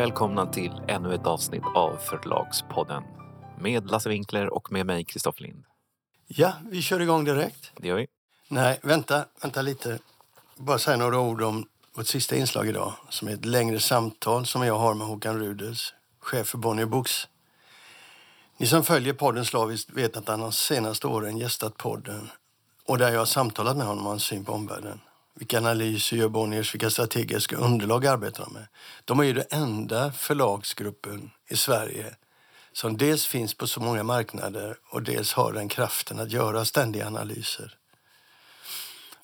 välkomna till ännu ett avsnitt av Förlagspodden. Med Lasse Winkler och med mig, Kristoffer Lind. Ja, vi kör igång direkt. Det gör vi. Nej, vänta, vänta lite. Bara säga några ord om vårt sista inslag idag som är ett längre samtal som jag har med Håkan Rudels, chef för Bonnier Books. Ni som följer podden slaviskt vet att han de senaste åren gästat podden och där jag har samtalat med honom om hans syn på omvärlden. Vilka analyser gör Bonniers, vilka strategiska underlag arbetar de med? De är ju den enda förlagsgruppen i Sverige som dels finns på så många marknader och dels har den kraften att göra ständiga analyser.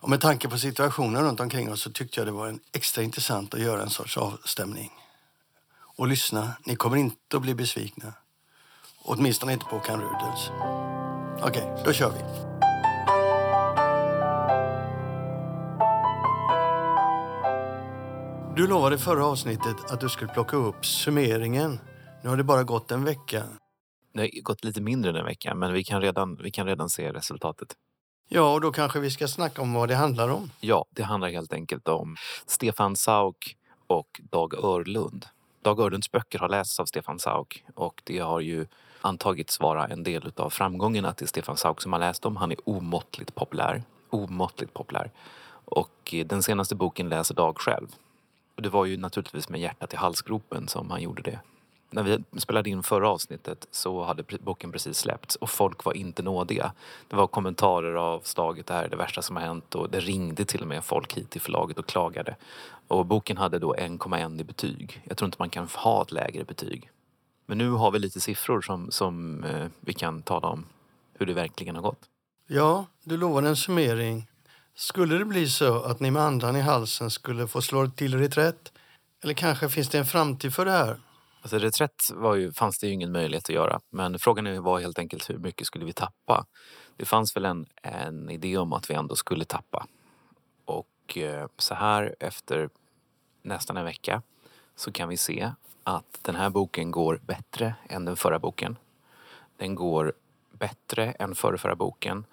Och med tanke på situationen runt omkring oss så tyckte jag det var en extra intressant att göra en sorts avstämning. Och lyssna, ni kommer inte att bli besvikna. Åtminstone inte på Kan Rudels. Okej, då kör vi. Du lovade förra avsnittet att du skulle plocka upp summeringen. Nu har det bara gått en vecka. Det har gått lite mindre än en vecka, men vi kan redan, vi kan redan se resultatet. Ja, och då kanske vi ska snacka om vad det handlar om. Ja, det handlar helt enkelt om Stefan Sauk och Dag Örlund. Dag Örlunds böcker har lästs av Stefan Sauk och det har ju antagits vara en del av det är Stefan Sauk som har läst dem. Han är omåttligt populär. Omåttligt populär. Och den senaste boken läser Dag själv. Och det var ju naturligtvis med hjärtat i halsgropen som han gjorde det. När vi spelade in förra avsnittet så hade boken precis släppts och folk var inte nådiga. Det var kommentarer av slaget det här är det värsta som har hänt och det ringde till och med folk hit till förlaget och klagade. Och boken hade då 1,1 i betyg. Jag tror inte man kan ha ett lägre betyg. Men nu har vi lite siffror som, som eh, vi kan tala om hur det verkligen har gått. Ja, du lovade en summering. Skulle det bli så att ni med andan i halsen skulle få slå till reträtt? Eller kanske finns det en framtid för det här? Alltså reträtt var ju, fanns det ju ingen möjlighet att göra. Men frågan var helt enkelt hur mycket skulle vi tappa? Det fanns väl en, en idé om att vi ändå skulle tappa. Och eh, så här efter nästan en vecka så kan vi se att den här boken går bättre än den förra boken. Den går bättre än förra, förra boken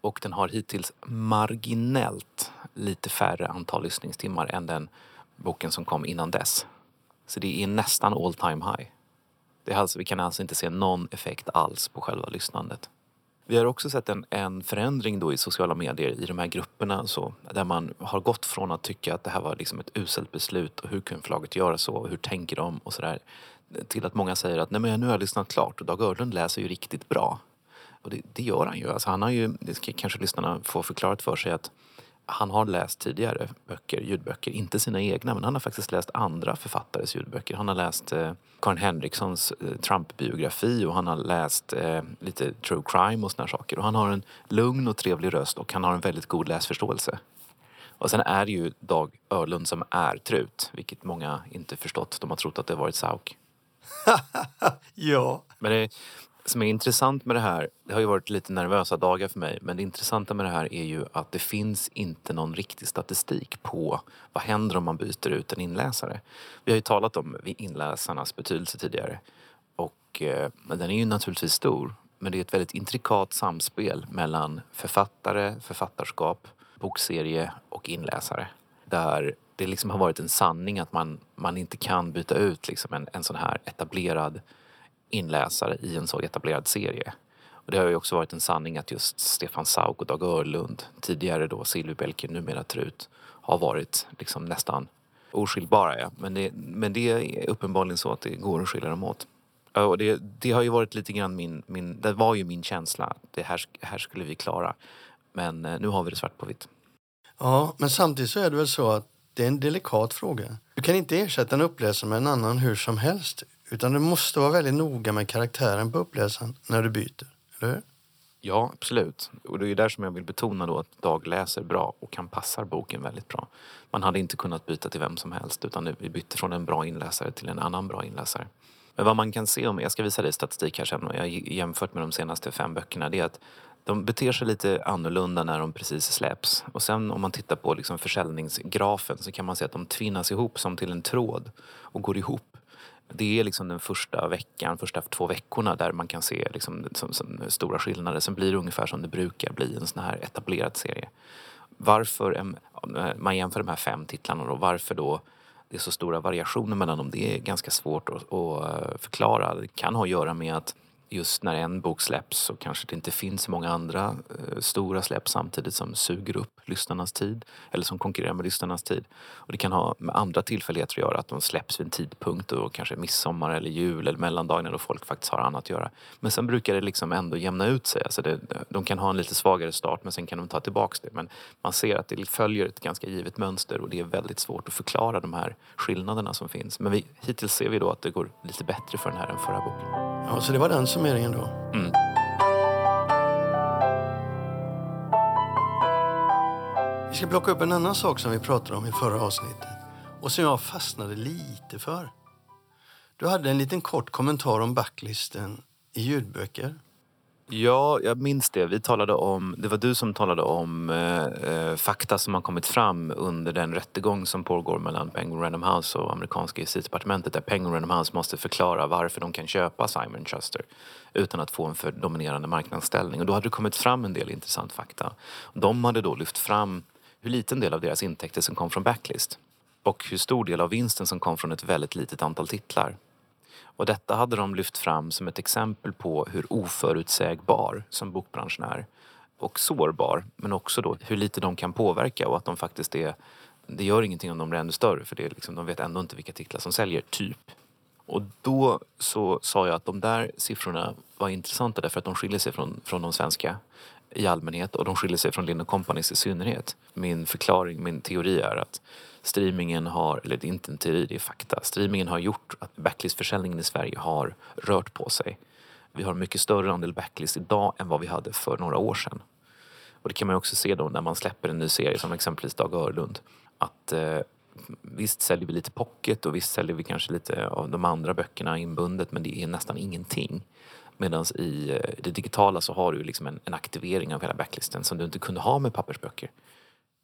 och den har hittills marginellt lite färre antal lyssningstimmar än den boken som kom innan dess. Så det är nästan all time high. Det är alltså, vi kan alltså inte se någon effekt alls på själva lyssnandet. Vi har också sett en, en förändring då i sociala medier i de här grupperna så, där man har gått från att tycka att det här var liksom ett uselt beslut och hur kunde förlaget göra så och hur tänker de och sådär till att många säger att nej men nu har jag lyssnat klart och Dag Örlund läser ju riktigt bra. Och det, det gör han ju. Alltså han har ju, det ska kanske lyssnarna få förklarat för sig att han har läst tidigare böcker, ljudböcker, inte sina egna men han har faktiskt läst andra författares ljudböcker. Han har läst eh, Karin Henrikssons eh, Trump-biografi och han har läst eh, lite true crime och såna saker. Och han har en lugn och trevlig röst och han har en väldigt god läsförståelse. Och sen är det ju Dag Örlund som är Trut, vilket många inte förstått. De har trott att det varit Sauk. ja. Men det, som är intressant med det här, det har ju varit lite nervösa dagar för mig, men det intressanta med det här är ju att det finns inte någon riktig statistik på vad händer om man byter ut en inläsare. Vi har ju talat om inläsarnas betydelse tidigare och eh, den är ju naturligtvis stor, men det är ett väldigt intrikat samspel mellan författare, författarskap, bokserie och inläsare. Där det liksom har varit en sanning att man, man inte kan byta ut liksom en, en sån här etablerad inläsare i en så etablerad serie. Och det har ju också varit en sanning att just Stefan Sauk och Dag Örlund, tidigare då Silvi Belke, numera Trut, har varit liksom nästan oskiljbara. Ja. Men, det, men det är uppenbarligen så att det går att skilja dem åt. Och det, det har ju varit lite grann min, min, det var ju min känsla. Det här, här skulle vi klara. Men eh, nu har vi det svart på vitt. Ja, men samtidigt så är det väl så att det är en delikat fråga. Du kan inte ersätta en uppläsare med en annan hur som helst. Utan du måste vara väldigt noga med karaktären på uppläsaren när du byter. Eller hur? Ja, absolut. Och det är där som jag vill betona då att Dag läser bra och han passar boken väldigt bra. Man hade inte kunnat byta till vem som helst utan vi bytte från en bra inläsare till en annan bra inläsare. Men vad man kan se, om jag ska visa dig statistik här sen och jag har jämfört med de senaste fem böckerna, det är att de beter sig lite annorlunda när de precis släpps. Och sen om man tittar på liksom försäljningsgrafen så kan man se att de tvinnas ihop som till en tråd och går ihop det är liksom den första veckan, första två veckorna där man kan se liksom, som, som stora skillnader. Sen blir det ungefär som det brukar bli en sån här etablerad serie. Varför, man jämför de här fem titlarna då, varför då det är så stora variationer mellan dem. Det är ganska svårt att, att eh, förklara. Det kan ha att göra med att just när en bok släpps så kanske det inte finns så många andra eh, stora släpp samtidigt som suger upp lyssnarnas tid eller som konkurrerar med lyssnarnas tid. Och det kan ha med andra tillfälligheter att göra, att de släpps vid en tidpunkt och kanske midsommar eller jul eller mellandagar då folk faktiskt har annat att göra. Men sen brukar det liksom ändå jämna ut sig. Alltså det, de kan ha en lite svagare start men sen kan de ta tillbaks det. Men man ser att det följer ett ganska givet mönster och det är väldigt svårt att förklara de här skillnaderna som finns. Men vi, hittills ser vi då att det går lite bättre för den här än förra boken. Ja, så det var den summeringen då? Mm. Vi ska plocka upp en annan sak som vi pratade om i förra avsnittet och som jag fastnade lite för. Du hade en liten kort kommentar om backlisten i ljudböcker. Ja, jag minns det. Vi talade om, det var du som talade om eh, eh, fakta som har kommit fram under den rättegång som pågår mellan Penguin Random House och amerikanska justitiedepartementet där Penguin Random House måste förklara varför de kan köpa Simon Schuster utan att få en för dominerande marknadsställning. Och då hade det kommit fram en del intressant fakta. De hade då lyft fram hur liten del av deras intäkter som kom från backlist och hur stor del av vinsten som kom från ett väldigt litet antal titlar. Och detta hade de lyft fram som ett exempel på hur oförutsägbar som bokbranschen är. Och sårbar, men också då hur lite de kan påverka och att de faktiskt är... Det gör ingenting om de blir ännu större för det är liksom, de vet ändå inte vilka titlar som säljer, typ. Och då så sa jag att de där siffrorna var intressanta därför att de skiljer sig från, från de svenska i allmänhet och de skiljer sig från Lind Companys i synnerhet. Min förklaring, min teori är att streamingen har, eller det är inte en teori, det är fakta. Streamingen har gjort att backlistförsäljningen i Sverige har rört på sig. Vi har en mycket större andel backlist idag än vad vi hade för några år sedan. Och det kan man också se då när man släpper en ny serie som exempelvis Dag Örlund. Att eh, visst säljer vi lite pocket och visst säljer vi kanske lite av de andra böckerna inbundet men det är nästan ingenting. Medan i eh, det digitala så har du liksom en, en aktivering av hela backlisten som du inte kunde ha med pappersböcker.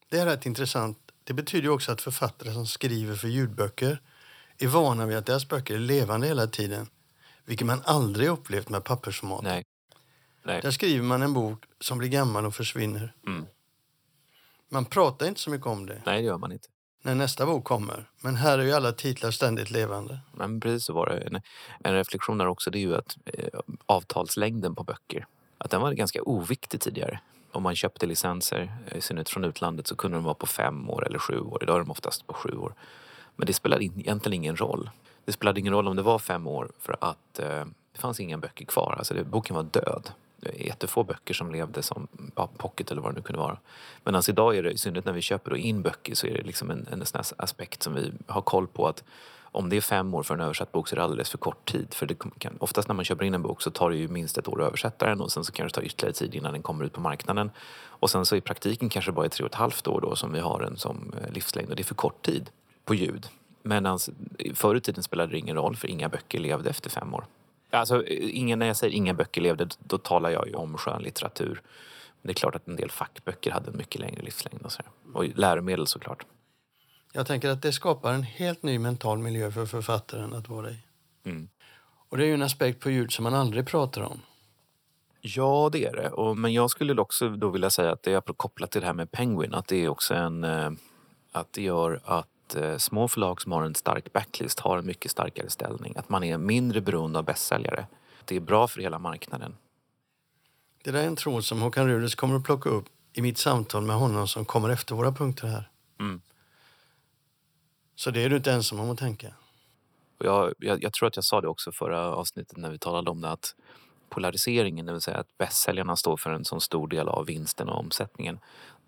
Det är rätt intressant. Det betyder också att författare som skriver för ljudböcker är vana vid att deras böcker är levande hela tiden. Vilket man aldrig upplevt med pappersformat. Nej. Nej. Där skriver man en bok som blir gammal och försvinner. Mm. Man pratar inte så mycket om det Nej, det gör man inte. när nästa bok kommer. Men här är ju alla titlar ständigt levande. Men precis så var det. En, en reflektion där också det är ju att eh, avtalslängden på böcker, att den var ganska oviktig tidigare. Om man köpte licenser, eh, i synnerhet från utlandet, så kunde de vara på fem år eller sju år. Idag är de oftast på sju år. Men det spelade in, egentligen ingen roll. Det spelade ingen roll om det var fem år för att eh, det fanns inga böcker kvar. Alltså det, boken var död. Det är jättefå böcker som levde som ja, pocket eller vad det nu kunde vara. Men alltså idag är det, i synnerhet när vi köper då in böcker, så är det liksom en, en sån aspekt som vi har koll på att om det är fem år för en översatt bok så är det alldeles för kort tid. För det kan, oftast när man köper in en bok så tar det ju minst ett år att översätta den och sen så kan det ta ytterligare tid innan den kommer ut på marknaden. Och sen så i praktiken kanske bara är tre och ett halvt år då som vi har den som eh, livslängd och det är för kort tid på ljud. Men förr i tiden spelade det ingen roll för inga böcker levde efter fem år. Alltså, eh, ingen, när jag säger inga böcker levde, då talar jag ju om skönlitteratur. Det är klart att en del fackböcker hade en mycket längre livslängd och, så och läromedel såklart. Jag tänker att det skapar en helt ny mental miljö för författaren att vara i. Mm. Och det är ju en aspekt på ljud som man aldrig pratar om. Ja, det är det. Och, men jag skulle också då vilja säga att det är kopplat till det här med Penguin, att det är också en... Eh, att det gör att eh, små förlag som har en stark backlist har en mycket starkare ställning. Att man är mindre beroende av bästsäljare. Det är bra för hela marknaden. Det där är en tråd som Håkan Ruders kommer att plocka upp i mitt samtal med honom som kommer efter våra punkter här. Mm. Så det är du inte ensam om att tänka. Och jag, jag, jag tror att jag sa det också förra avsnittet när vi talade om det att polariseringen, det vill säga att bästsäljarna står för en så stor del av vinsten och omsättningen.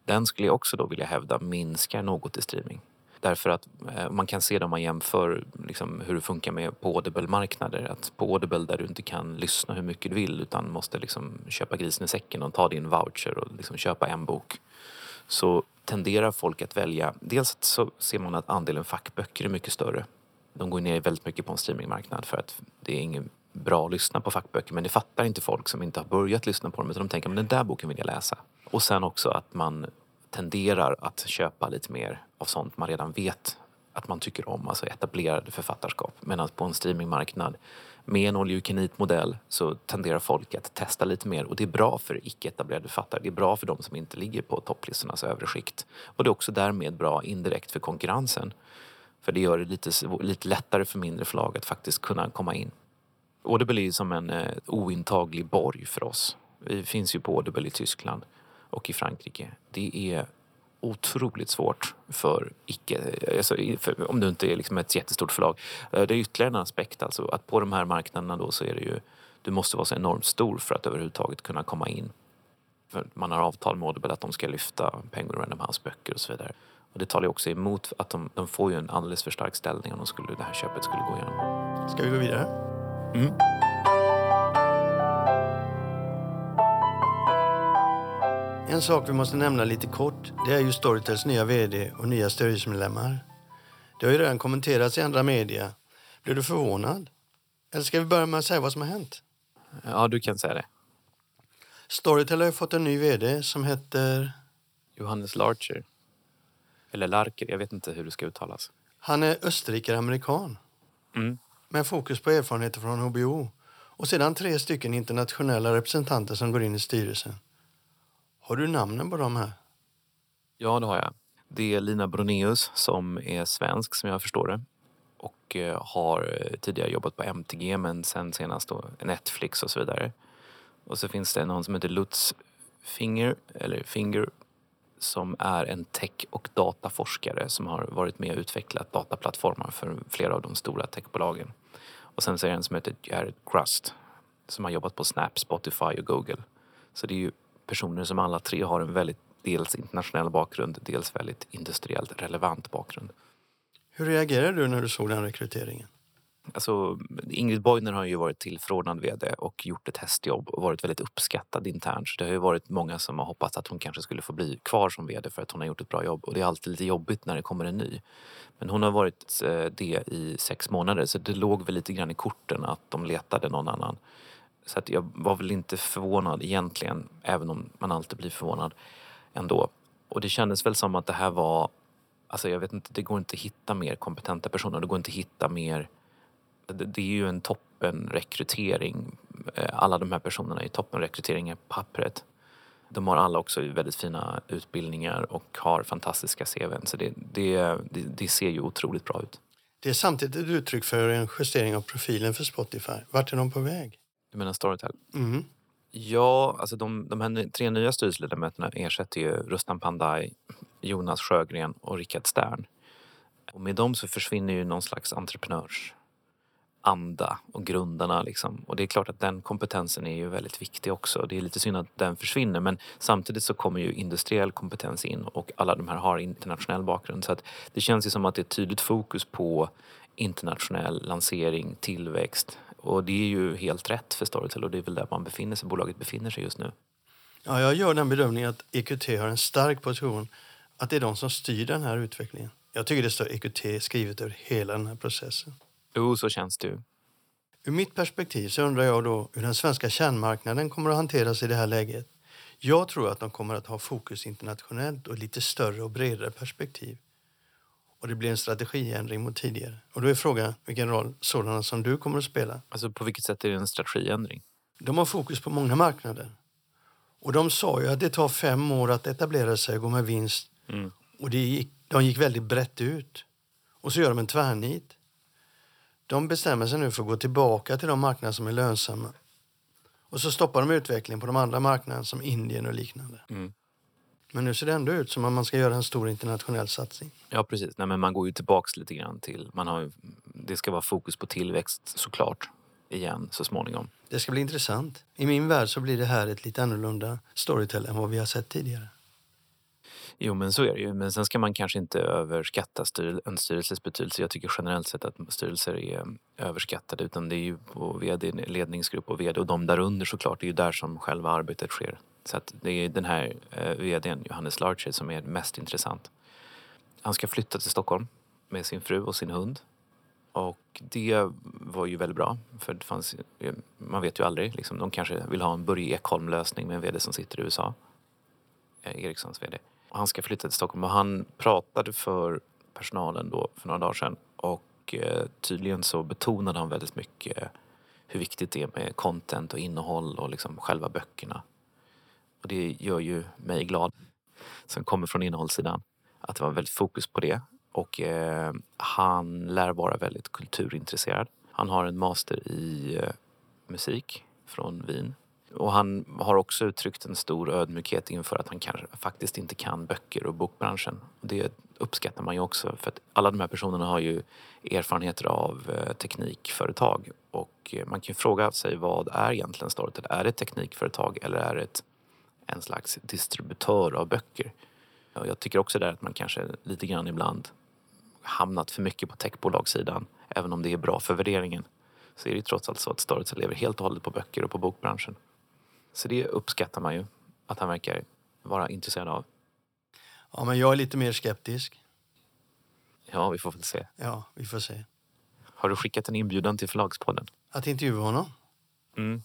Den skulle jag också då vilja hävda minskar något i streaming. Därför att eh, man kan se det om man jämför liksom, hur det funkar med på Audible-marknader. Att på Audible där du inte kan lyssna hur mycket du vill utan måste liksom köpa grisen i säcken och ta din voucher och liksom köpa en bok. Så tenderar folk att välja, dels så ser man att andelen fackböcker är mycket större. De går ner väldigt mycket på en streamingmarknad för att det är ingen bra att lyssna på fackböcker men det fattar inte folk som inte har börjat lyssna på dem utan de tänker att den där boken vill jag läsa. Och sen också att man tenderar att köpa lite mer av sånt man redan vet att man tycker om, alltså etablerade författarskap. Medan på en streamingmarknad med en all så tenderar folk att testa lite mer och det är bra för icke-etablerade författare. Det är bra för de som inte ligger på topplistornas övre skikt. Och det är också därmed bra indirekt för konkurrensen. För det gör det lite, lite lättare för mindre förlag att faktiskt kunna komma in. Audible är ju som en eh, ointaglig borg för oss. Vi finns ju på Audible i Tyskland och i Frankrike. Det är otroligt svårt för icke, alltså för, om du inte är liksom ett jättestort förlag. Eh, det är ytterligare en aspekt alltså att på de här marknaderna då så är det ju, du måste vara så enormt stor för att överhuvudtaget kunna komma in. För man har avtal med Audible att de ska lyfta Penguin Random House böcker och så vidare. Och det talar ju också emot att de, de får ju en alldeles för stark ställning om de skulle, det här köpet skulle gå igenom. Ska vi gå vidare? Mm. En sak vi måste nämna lite kort, det är ju Storytels nya VD och nya styrelsemedlemmar. Det har ju redan kommenterats i andra media. Blev du förvånad? Eller ska vi börja med att säga vad som har hänt? Ja, du kan säga det. Storytel har ju fått en ny VD som heter... Johannes Larcher. Eller Larker, jag vet inte hur det ska uttalas. Han är österrikare-amerikan Mm. med fokus på erfarenheter från HBO och sedan tre stycken internationella representanter som går in i styrelsen. Har du namnen på de här? Ja, det har jag. Det är Lina Broneus som är svensk som jag förstår det och eh, har eh, tidigare jobbat på MTG men sen senast då Netflix och så vidare. Och så finns det någon som heter Lutz Finger, eller Finger som är en tech och dataforskare som har varit med och utvecklat dataplattformar för flera av de stora techbolagen. Och sen så är det en som heter Jared Crust som har jobbat på Snap, Spotify och Google. Så det är ju personer som alla tre har en väldigt dels internationell bakgrund, dels väldigt industriellt relevant bakgrund. Hur reagerade du när du såg den rekryteringen? Alltså, Ingrid Boyner har ju varit tillförordnad vd och gjort ett hästjobb och varit väldigt uppskattad internt. Så det har ju varit många som har hoppats att hon kanske skulle få bli kvar som vd för att hon har gjort ett bra jobb. Och det är alltid lite jobbigt när det kommer en ny. Men hon har varit eh, det i sex månader så det låg väl lite grann i korten att de letade någon annan. Så att jag var väl inte förvånad egentligen, även om man alltid blir förvånad ändå. Och det kändes väl som att det här var, alltså jag vet inte, det går inte att hitta mer kompetenta personer. Det går inte att hitta mer det det är ju en toppenrekrytering. rekrytering. Alla de här personerna är toppenrekryteringar på pappret. De har alla också väldigt fina utbildningar och har fantastiska CVn. Så det, det, det, det ser ju otroligt bra ut. Det är samtidigt ett uttryck för en justering av profilen för Spotify. Vart är de på väg? Du menar Storytel? Mm. Ja, alltså de, de här tre nya styrelseledamöterna ersätter ju Rustam Pandai, Jonas Sjögren och Rickard Stern. Och med dem så försvinner ju någon slags entreprenörsanda och grundarna liksom. Och det är klart att den kompetensen är ju väldigt viktig också. Det är lite synd att den försvinner men samtidigt så kommer ju industriell kompetens in och alla de här har internationell bakgrund. Så att det känns ju som att det är tydligt fokus på internationell lansering, tillväxt. Och det är ju helt rätt för Storytel och det är väl där man befinner sig, bolaget befinner sig just nu. Ja, jag gör den bedömningen att EQT har en stark position. Att det är de som styr den här utvecklingen. Jag tycker det står EQT skrivet över hela den här processen. Jo, så känns det ju. Ur mitt perspektiv så undrar jag då hur den svenska kärnmarknaden kommer att hanteras i det här läget. Jag tror att de kommer att ha fokus internationellt och lite större och bredare perspektiv. Och det blir en strategiändring mot tidigare. Och då är frågan vilken roll sådana som du kommer att spela. Alltså på vilket sätt är det en strategiändring? De har fokus på många marknader. Och de sa ju att det tar fem år att etablera sig och gå med vinst. Mm. Och det gick, de gick väldigt brett ut. Och så gör de en tvärnit. De bestämmer sig nu för att gå tillbaka till de marknader som är lönsamma. Och så stoppar de utvecklingen på de andra marknaderna som Indien och liknande. Mm. Men nu ser det ändå ut som att man ska göra en stor internationell satsning. Ja, precis. Nej, men man går ju tillbaks lite grann till... Man har, det ska vara fokus på tillväxt såklart igen så småningom. Det ska bli intressant. I min värld så blir det här ett lite annorlunda Storytel än vad vi har sett tidigare. Jo, men så är det ju. Men sen ska man kanske inte överskatta styr, en styrelses betydelse. Jag tycker generellt sett att styrelser är överskattade. Utan det är ju på vd, ledningsgrupp och vd och de där under såklart. Det är ju där som själva arbetet sker. Så att det är den här eh, vdn, Johannes Larcher, som är mest intressant. Han ska flytta till Stockholm med sin fru och sin hund. Och det var ju väldigt bra. För det fanns, man vet ju aldrig. Liksom, de kanske vill ha en Börje Ekholm-lösning med en vd som sitter i USA. Eh, Ericssons vd. Och han ska flytta till Stockholm och han pratade för personalen då för några dagar sedan. Och eh, tydligen så betonade han väldigt mycket hur viktigt det är med content och innehåll och liksom själva böckerna. Och det gör ju mig glad som kommer från innehållssidan. Att det var väldigt fokus på det. Och eh, han lär vara väldigt kulturintresserad. Han har en master i eh, musik från Wien. Och han har också uttryckt en stor ödmjukhet inför att han kanske faktiskt inte kan böcker och bokbranschen. Och det uppskattar man ju också för att alla de här personerna har ju erfarenheter av eh, teknikföretag och eh, man kan ju fråga sig vad är egentligen Storytel? Är det ett teknikföretag eller är det ett, en slags distributör av böcker? Jag tycker också där att man kanske lite grann ibland hamnat för mycket på techbolagssidan. Även om det är bra för värderingen så är det ju trots allt så att Storytel lever helt och hållet på böcker och på bokbranschen. Så det uppskattar man ju att han verkar vara intresserad av. Ja, men jag är lite mer skeptisk. Ja, vi får väl se. Ja, vi får se. Har du skickat en inbjudan till Förlagspodden? Att intervjua honom? Mm.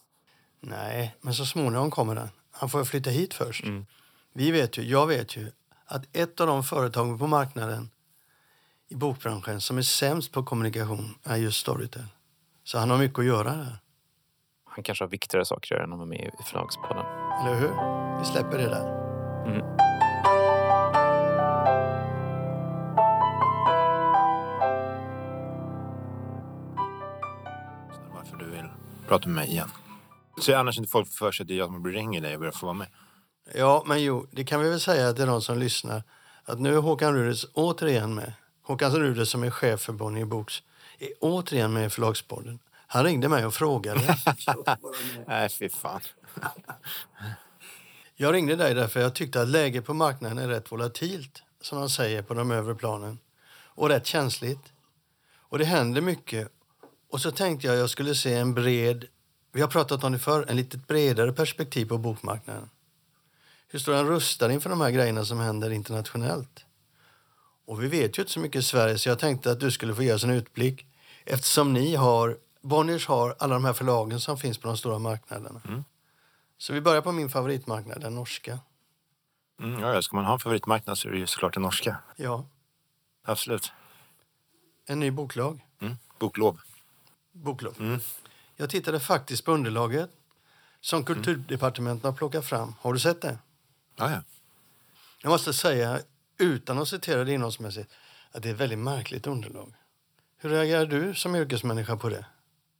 Nej, men så småningom kommer den. Han får flytta hit först. Mm. Vi vet ju, jag vet ju att ett av de företag på marknaden i bokbranschen som är sämst på kommunikation är just Storytel. Så han har mycket att göra där. Han kanske har viktigare saker att göra än att vara med i Förlagspodden. Eller hur? Vi släpper det där. Mm. Varför du vill prata med mig igen. Så annars inte folk för sig att det är jag som ringer dig och börjar få vara med. Ja, men jo, det kan vi väl säga till de som lyssnar att nu är Håkan Rudels återigen med. Håkan Rudels som är chef för Bonnier Boks är återigen med i Förlagspodden. Han ringde mig och frågade. Nej, fy fan. Jag ringde dig därför jag tyckte att läget på marknaden är rätt volatilt, som man säger på de övre planen, och rätt känsligt. Och det händer mycket. Och så tänkte jag jag skulle se en bred, vi har pratat om det förr, en lite bredare perspektiv på bokmarknaden. Hur står den rustad inför de här grejerna som händer internationellt? Och vi vet ju inte så mycket i Sverige så jag tänkte att du skulle få ge oss en utblick eftersom ni har, Bonniers har alla de här förlagen som finns på de stora marknaderna. Mm. Så vi börjar på min favoritmarknad, den norska. Mm, ja, ja, ska man ha en favoritmarknad så är det ju såklart den norska. Ja, Absolut. en ny boklag. Mm. Boklov. boklov. Mm. Jag tittade faktiskt på underlaget som Kulturdepartementet har plockat fram. Har du sett det? Ja, ja. Jag måste säga, utan att citera det innehållsmässigt, att det är ett väldigt märkligt underlag. Hur reagerar du som yrkesmänniska på det?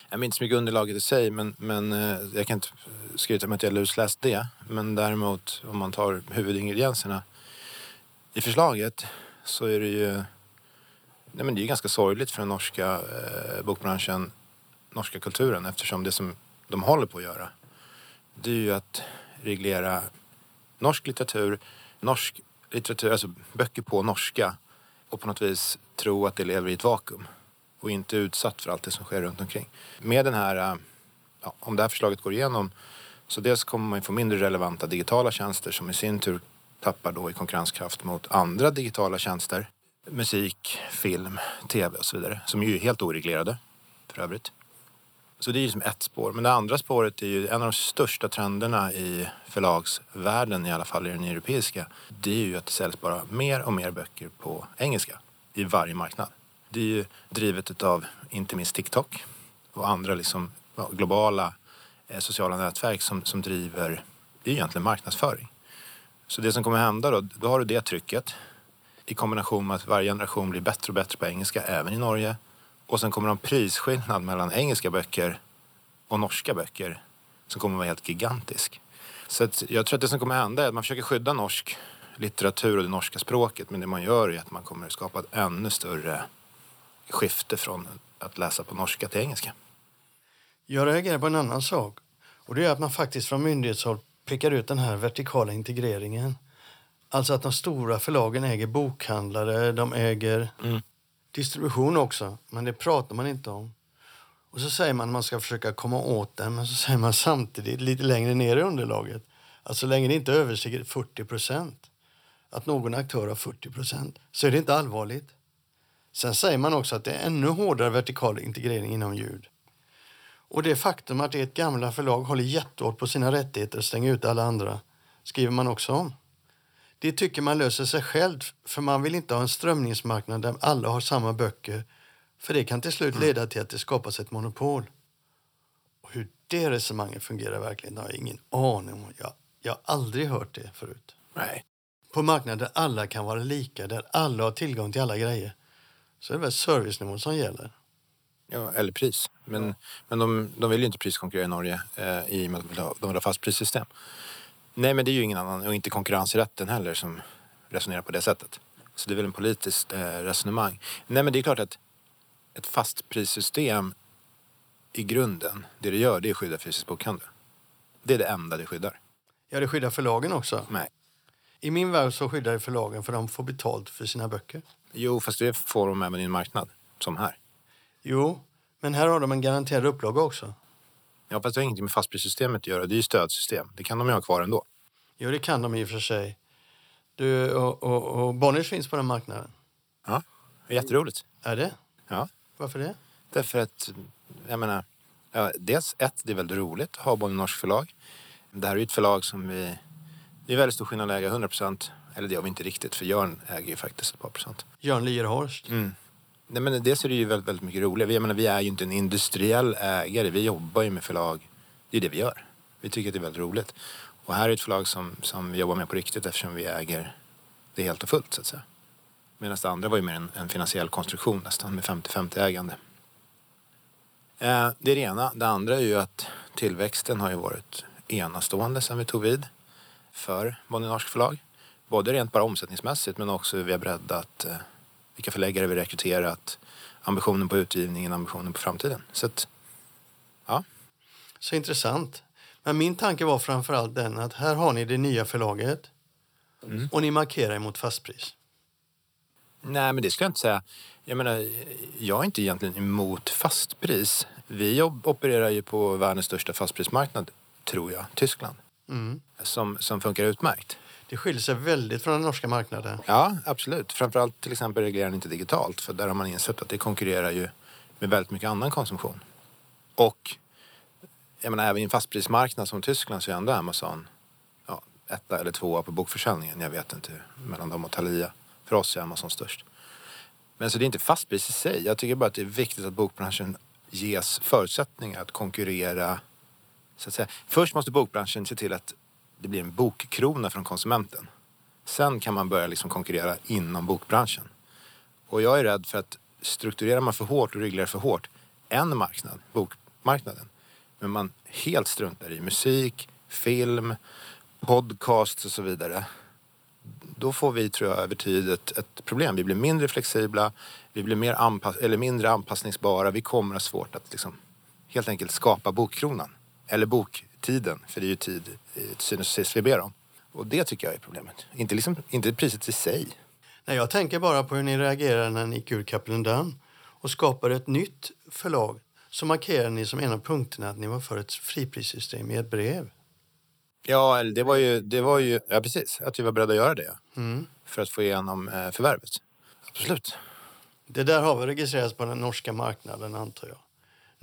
Jag minns inte så mycket underlaget i sig, men, men eh, jag kan inte skryta med att jag lusläst det. Men däremot, om man tar huvudingredienserna i förslaget så är det ju nej, men det är ganska sorgligt för den norska eh, bokbranschen, norska kulturen eftersom det som de håller på att göra det är ju att reglera norsk litteratur, norsk litteratur, alltså böcker på norska och på något vis tro att det lever i ett vakuum och inte utsatt för allt det som sker runt omkring. Med den här, ja, om det här förslaget går igenom så dels kommer man ju få mindre relevanta digitala tjänster som i sin tur tappar då i konkurrenskraft mot andra digitala tjänster. Musik, film, tv och så vidare. Som ju är helt oreglerade för övrigt. Så det är ju som ett spår. Men det andra spåret är ju en av de största trenderna i förlagsvärlden, i alla fall i den europeiska. Det är ju att det säljs bara mer och mer böcker på engelska i varje marknad. Det är ju drivet av inte minst TikTok och andra liksom, ja, globala eh, sociala nätverk som, som driver, det är egentligen marknadsföring. Så det som kommer hända då, då har du det trycket i kombination med att varje generation blir bättre och bättre på engelska, även i Norge. Och sen kommer det en prisskillnad mellan engelska böcker och norska böcker som kommer vara helt gigantisk. Så att jag tror att det som kommer hända är att man försöker skydda norsk litteratur och det norska språket men det man gör är att man kommer skapa ett ännu större skifte från att läsa på norska till engelska. Jag reagerar på en annan sak. Och det är att man faktiskt från myndighetshåll pekar ut den här vertikala integreringen. Alltså att de stora förlagen äger bokhandlare, de äger Mm distribution också. Men det pratar man inte om. Och så säger man att man ska försöka komma åt den, men så säger man samtidigt lite längre ner i underlaget att så länge det inte överstiger 40 procent, att någon aktör har 40 procent, så är det inte allvarligt. Sen säger man också att det är ännu hårdare vertikal integrering inom ljud. Och det faktum att ert gamla förlag håller jättehårt på sina rättigheter och stänger ut alla andra skriver man också om. Det tycker man löser sig själv för man vill inte ha en strömningsmarknad där alla har samma böcker för det kan till slut leda till att det skapas ett monopol. Och hur det resonemanget fungerar verkligen har jag ingen aning om. Jag, jag har aldrig hört det förut. Nej. på marknader där alla kan vara lika, där alla har tillgång till alla grejer, så är det väl servicenivån som gäller. Ja, eller pris. Men, men de, de vill ju inte priskonkurrera i Norge eh, i och med att de vill ha, de Nej, men det är ju ingen annan, och inte konkurrensrätten heller, som resonerar på det sättet. Så det är väl en politiskt eh, resonemang. Nej, men det är klart att ett fast prissystem i grunden, det det gör, det är att skydda fysisk bokhandel. Det är det enda det skyddar. Ja, det skyddar förlagen också. Nej. I min värld så skyddar det förlagen för de får betalt för sina böcker. Jo, fast det får de även i en marknad, som här. Jo, men här har de en garanterad upplaga också. Ja, fast det har ingenting med fastprissystemet att göra. Det är ju stödsystem. Det kan de ju ha kvar ändå. Jo, det kan de i och för sig. Du, och, och, och Bonniers finns på den marknaden. Ja, det är jätteroligt. Är det? Ja, Varför det? därför att, jag menar, ja, dels ett, det är väldigt roligt att ha Bonnier Norsk förlag. Det här är ju ett förlag som vi, det är väldigt stor skillnad att äga 100 procent. Eller det har vi inte riktigt, för Jörn äger ju faktiskt ett par procent. Jörn Lierhorst. Nej, men dels är det ju väldigt, väldigt mycket roligare. Jag menar, vi är ju inte en industriell ägare. Vi jobbar ju med förlag. Det är det vi gör. Vi tycker att det är väldigt roligt. Och här är ett förlag som, som vi jobbar med på riktigt eftersom vi äger det helt och fullt så att säga. Medan det andra var ju mer en, en finansiell konstruktion nästan med 50-50 ägande. Eh, det är det ena. Det andra är ju att tillväxten har ju varit enastående sedan vi tog vid för Bonnier Norsk förlag. Både rent bara omsättningsmässigt men också hur vi har breddat eh, vilka förläggare vi rekryterat, ambitionen på utgivningen, ambitionen på framtiden. Så att, ja, Så intressant. Men min tanke var framförallt den att här har ni det nya förlaget och ni markerar emot fastpris. Nej, men det ska jag inte säga. Jag menar, jag är inte egentligen emot fastpris. Vi opererar ju på världens största fastprismarknad, tror jag, Tyskland. Som, som funkar utmärkt. Det skiljer sig väldigt från den norska marknaden. Ja, absolut. Framförallt till exempel reglerar den inte digitalt. För där har man insett att det konkurrerar ju med väldigt mycket annan konsumtion. Och jag menar, även i en fastprismarknad som Tyskland så är ändå Amazon ja, etta eller tvåa på bokförsäljningen. Jag vet inte, mellan dem och Thalia. För oss är Amazon störst. Men så det är inte fastpris i sig. Jag tycker bara att det är viktigt att bokbranschen ges förutsättningar att konkurrera. Så att säga. Först måste bokbranschen se till att det blir en bokkrona från konsumenten. Sen kan man börja liksom konkurrera inom bokbranschen. Och jag är rädd för att strukturerar man för hårt och reglerar för hårt en marknad, bokmarknaden, men man helt struntar i musik, film, podcasts och så vidare. Då får vi, tror jag, över tid ett, ett problem. Vi blir mindre flexibla, vi blir mer anpass eller mindre anpassningsbara. Vi kommer ha svårt att liksom, helt enkelt skapa bokkronan. Eller bok boktiden, för det är ju tid eh, till synes och sist vi ber om. Och det tycker jag är problemet. Inte, liksom, inte priset i sig. Nej, jag tänker bara på hur ni reagerade när ni gick ur Damm och skapade ett nytt förlag. Så markerade ni som en av punkterna att ni var för ett friprissystem i ett brev. Ja, det var ju, det var ju ja, precis, att vi var beredda att göra det. För att få igenom eh, förvärvet. Absolut. Det där har väl registrerats på den norska marknaden antar jag.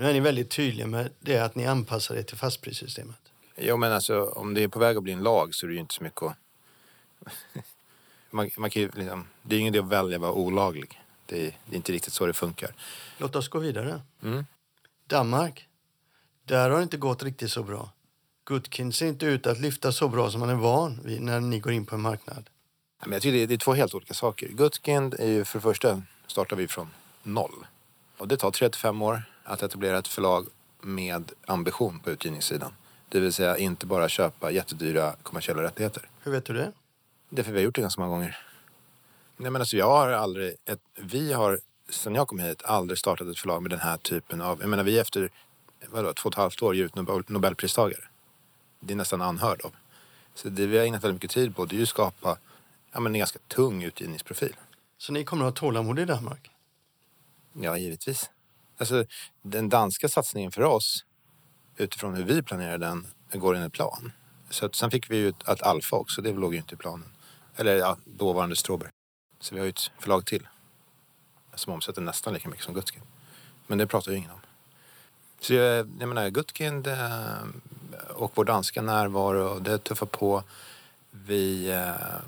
Nu är ni väldigt tydliga med det att ni anpassar er till fastprissystemet. Jo, men alltså om det är på väg att bli en lag så är det ju inte så mycket att... man, man kan ju liksom, det är ingen idé att välja att vara olaglig. Det är, det är inte riktigt så det funkar. Låt oss gå vidare. Mm. Danmark. Där har det inte gått riktigt så bra. Gutkind ser inte ut att lyfta så bra som man är van vid när ni går in på en marknad. Ja, Men jag tycker det är, det är två helt olika saker. Gutkind är ju för det första startar vi från noll. Och det tar 3-5 år att etablera ett förlag med ambition på utgivningssidan. Det vill säga inte bara köpa jättedyra kommersiella rättigheter. Hur vet du det? Det är för vi har gjort det ganska många gånger. Nej, men alltså jag har aldrig, ett, vi har sen jag kom hit aldrig startat ett förlag med den här typen av, jag menar vi efter vadå, två och ett halvt år ger ut Nobel, Nobelpristagare. Det är nästan anhörd av. Så det vi har ägnat väldigt mycket tid på det är ju att skapa ja, men en ganska tung utgivningsprofil. Så ni kommer att ha tålamod i Danmark? Ja, givetvis. Alltså, den danska satsningen för oss, utifrån hur vi planerar den, går enligt plan. Så att, sen fick vi ju ett, ett alfa också, det låg ju inte i planen. Eller ja, dåvarande Stråberg. Så vi har ju ett förlag till. Som omsätter nästan lika mycket som Gutkind. Men det pratar ju ingen om. Så jag, jag menar, Gutkind eh, och vår danska närvaro, det tuffar på. Vi, eh,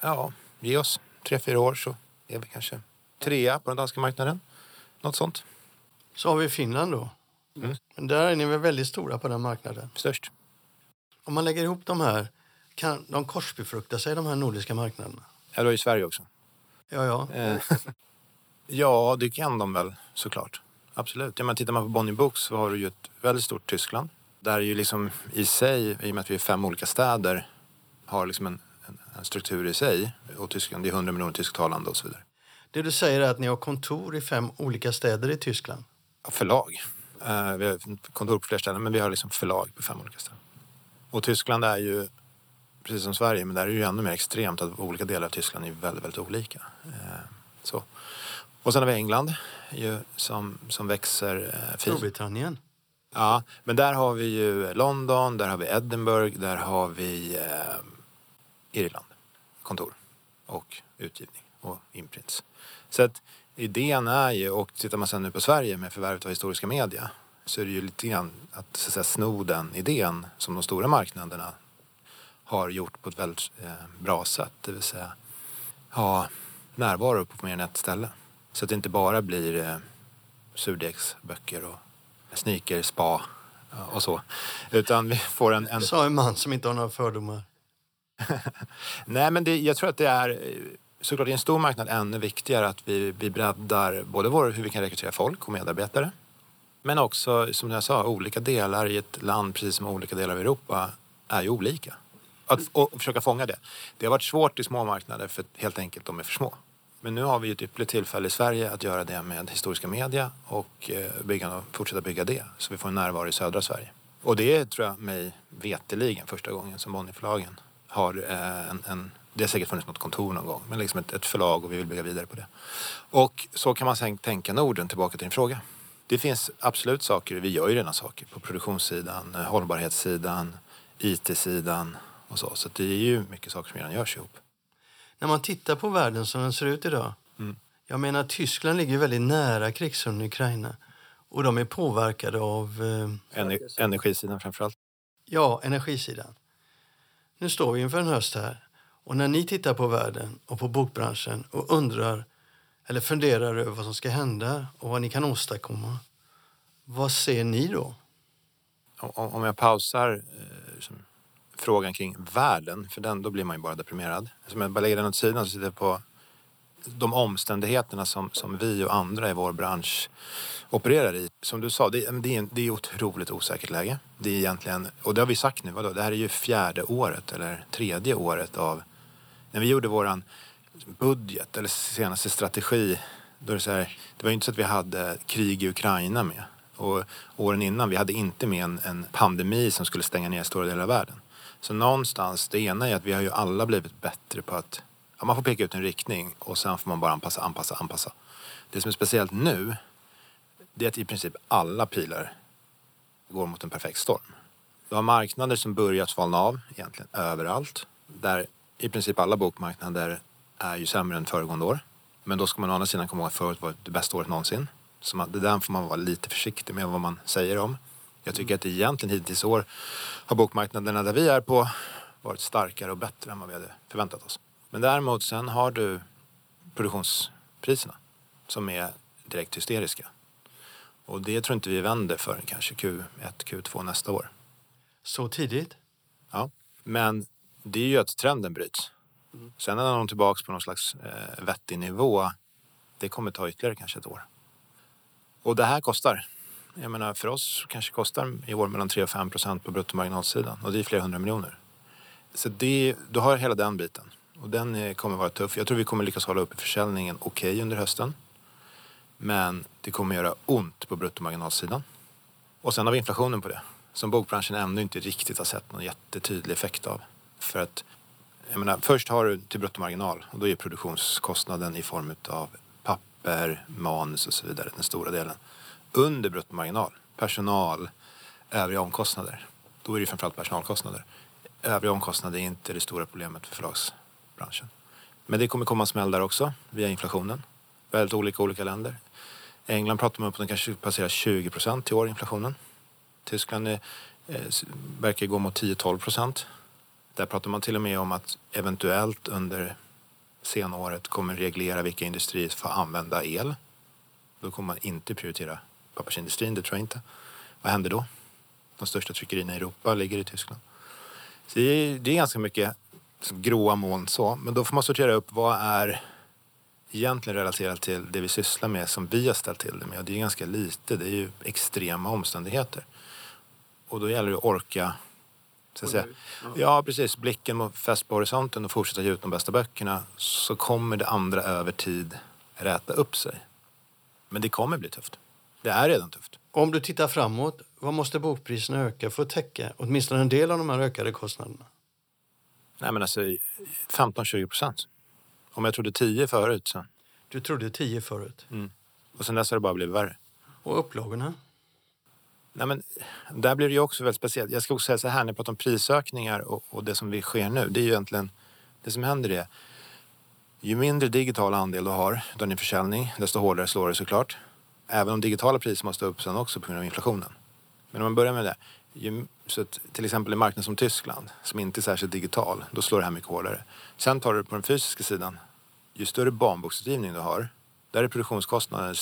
ja, ge oss tre, fyra år så är vi kanske trea på den danska marknaden. Något sånt. Så har vi Finland då. Men där är ni väl väldigt stora på den marknaden. Störst. Om man lägger ihop de här kan de korsbefrukta sig, de här nordiska marknaderna? Ja, har ju Sverige också. Ja, ja. Eh, ja, det kan de väl såklart. Absolut. Ja, men tittar man på Bonnier Books så har du ju ett väldigt stort Tyskland. Där ju liksom i sig, i och med att vi är fem olika städer, har liksom en, en, en struktur i sig. Och Tyskland, det är 100 miljoner tysktalande och så vidare. Det du säger är att ni har kontor i fem olika städer i Tyskland. Ja, förlag. Eh, vi har kontor på fler ställen, men vi har liksom förlag på fem olika ställen. Och Tyskland är ju, precis som Sverige, men där är det ju ännu mer extremt att olika delar av Tyskland är väldigt, väldigt olika. Eh, så. Och sen har vi England ju, som, som växer eh. Storbritannien. Ja, men där har vi ju London, där har vi Edinburgh, där har vi eh, Irland. Kontor och utgivning och imprints. Så att idén är ju, och tittar man sen nu på Sverige med förvärvet av historiska media så är det ju lite grann att, så att säga, sno den idén som de stora marknaderna har gjort på ett väldigt eh, bra sätt. Det vill säga ha närvaro på mer än ett ställe. Så att det inte bara blir eh, surdegsböcker och sneaker, spa och så. Utan vi får en... en... Sa en man som inte har några fördomar. Nej, men det, jag tror att det är eh, såklart i en stor marknad ännu viktigare att vi, vi breddar både vår, hur vi kan rekrytera folk och medarbetare. Men också, som jag sa, olika delar i ett land, precis som olika delar av Europa, är ju olika. Att och försöka fånga det. Det har varit svårt i små marknader för helt enkelt de är för små. Men nu har vi ett ypperligt tillfälle i Sverige att göra det med historiska media och eh, bygga, fortsätta bygga det. Så vi får en närvaro i södra Sverige. Och det är, tror jag, mig veteligen första gången som Bonnierförlagen har eh, en, en det har säkert funnits något kontor någon gång, men liksom ett, ett förlag och vi vill bygga vidare på det. Och så kan man sen tänka Norden, tillbaka till din fråga. Det finns absolut saker, vi gör ju redan saker på produktionssidan, eh, hållbarhetssidan, IT-sidan och så. Så det är ju mycket saker som redan görs ihop. När man tittar på världen som den ser ut idag. Mm. Jag menar, Tyskland ligger väldigt nära krigszonen i Ukraina. Och de är påverkade av eh, Ener energisidan framförallt. ja, energisidan. Nu står vi inför en höst här. Och när ni tittar på världen och på bokbranschen och undrar eller funderar över vad som ska hända och vad ni kan åstadkomma. Vad ser ni då? Om om jag pausar eh, liksom, frågan kring världen, för den, då blir man ju bara deprimerad. Om jag bara lägger den åt sidan så sitter jag på de omständigheterna som, som vi och andra i vår bransch opererar i. Som du sa, det, det, är, en- det är otroligt osäkert läge. Det är egentligen, och det har vi sagt nu, vadå? det här är ju fjärde året eller tredje året av när vi gjorde våran budget eller senaste strategi. Då är det, så här, det var ju inte så att vi hade krig i Ukraina med. Och åren innan, vi hade inte med en, en pandemi som skulle stänga ner stora delar av världen. Så någonstans, det ena är att vi har ju alla blivit bättre på att ja, man får peka ut en riktning och sen får man bara anpassa, anpassa, anpassa. Det som är speciellt nu, det är att i princip alla pilar går mot en perfekt storm. Du har marknader som börjat svalna av egentligen överallt. Där i princip alla bokmarknader är ju sämre än föregående år. Men då ska man å andra sidan komma ihåg att förut var det bästa året någonsin. Så man, det där får man vara lite försiktig med vad man säger om. Jag tycker att egentligen hittills i år har bokmarknaderna där vi är på varit starkare och bättre än vad vi hade förväntat oss. Men däremot sen har du produktionspriserna som är direkt hysteriska. Och det tror inte vi vänder förrän kanske Q1, Q2 nästa år. Så tidigt? Ja. Men det är ju att trenden bryts. Sen är de tillbaks på någon slags eh, vettig nivå. Det kommer ta ytterligare kanske ett år. Och det här kostar. Jag menar för oss kanske kostar i år mellan 3 och 5 procent på bruttomarginalsidan. Och det är flera hundra miljoner. Så det, du har hela den biten. Och den eh, kommer vara tuff. Jag tror vi kommer lyckas hålla uppe försäljningen okej under hösten. Men det kommer göra ont på bruttomarginalsidan. Och sen har vi inflationen på det. Som bokbranschen ännu inte riktigt har sett någon jättetydlig effekt av. För att, jag menar, först har du till bruttomarginal och då är produktionskostnaden i form av papper, manus och så vidare den stora delen. Under bruttomarginal, personal, övriga omkostnader. Då är det framförallt personalkostnader. Övriga omkostnader är inte det stora problemet för förlagsbranschen. Men det kommer komma smäll där också via inflationen. Väldigt olika i olika länder. England pratar man om att den kanske passerar 20 procent i år, inflationen. Tyskland är, eh, verkar gå mot 10-12 procent. Där pratar man till och med om att eventuellt under senåret kommer reglera vilka industrier som får använda el. Då kommer man inte prioritera pappersindustrin, det tror jag inte. Vad händer då? De största tryckerierna i Europa ligger i Tyskland. Så det, är, det är ganska mycket gråa moln så. Men då får man sortera upp vad är egentligen relaterat till det vi sysslar med som vi har ställt till det med. Och det är ganska lite. Det är ju extrema omständigheter. Och då gäller det att orka så att säga. Ja, precis. Blicken fäst på horisonten och fortsätta ge ut de bästa böckerna så kommer det andra över tid räta upp sig. Men det kommer bli tufft. Det är redan tufft. Om du tittar framåt, vad måste bokpriserna öka för att täcka åtminstone en del av de här ökade kostnaderna? Nej, men alltså 15-20 procent. Om jag trodde 10 förut så. Du trodde 10 förut. Och sen dess har det bara blivit värre. Och upplagorna? Nej, men där blir det ju också väldigt speciellt. Jag ska också säga så här, när jag pratar om prisökningar och, och det som vi sker nu. Det är ju egentligen, det som händer är, ju mindre digital andel du har av din försäljning, desto hårdare slår det såklart. Även om digitala priser måste upp sen också på grund av inflationen. Men om man börjar med det. Ju, så att, till exempel i marknader som Tyskland, som inte är särskilt digital, då slår det här mycket hårdare. Sen tar du på den fysiska sidan, ju större barnboksutgivning du har, där är produktionskostnaden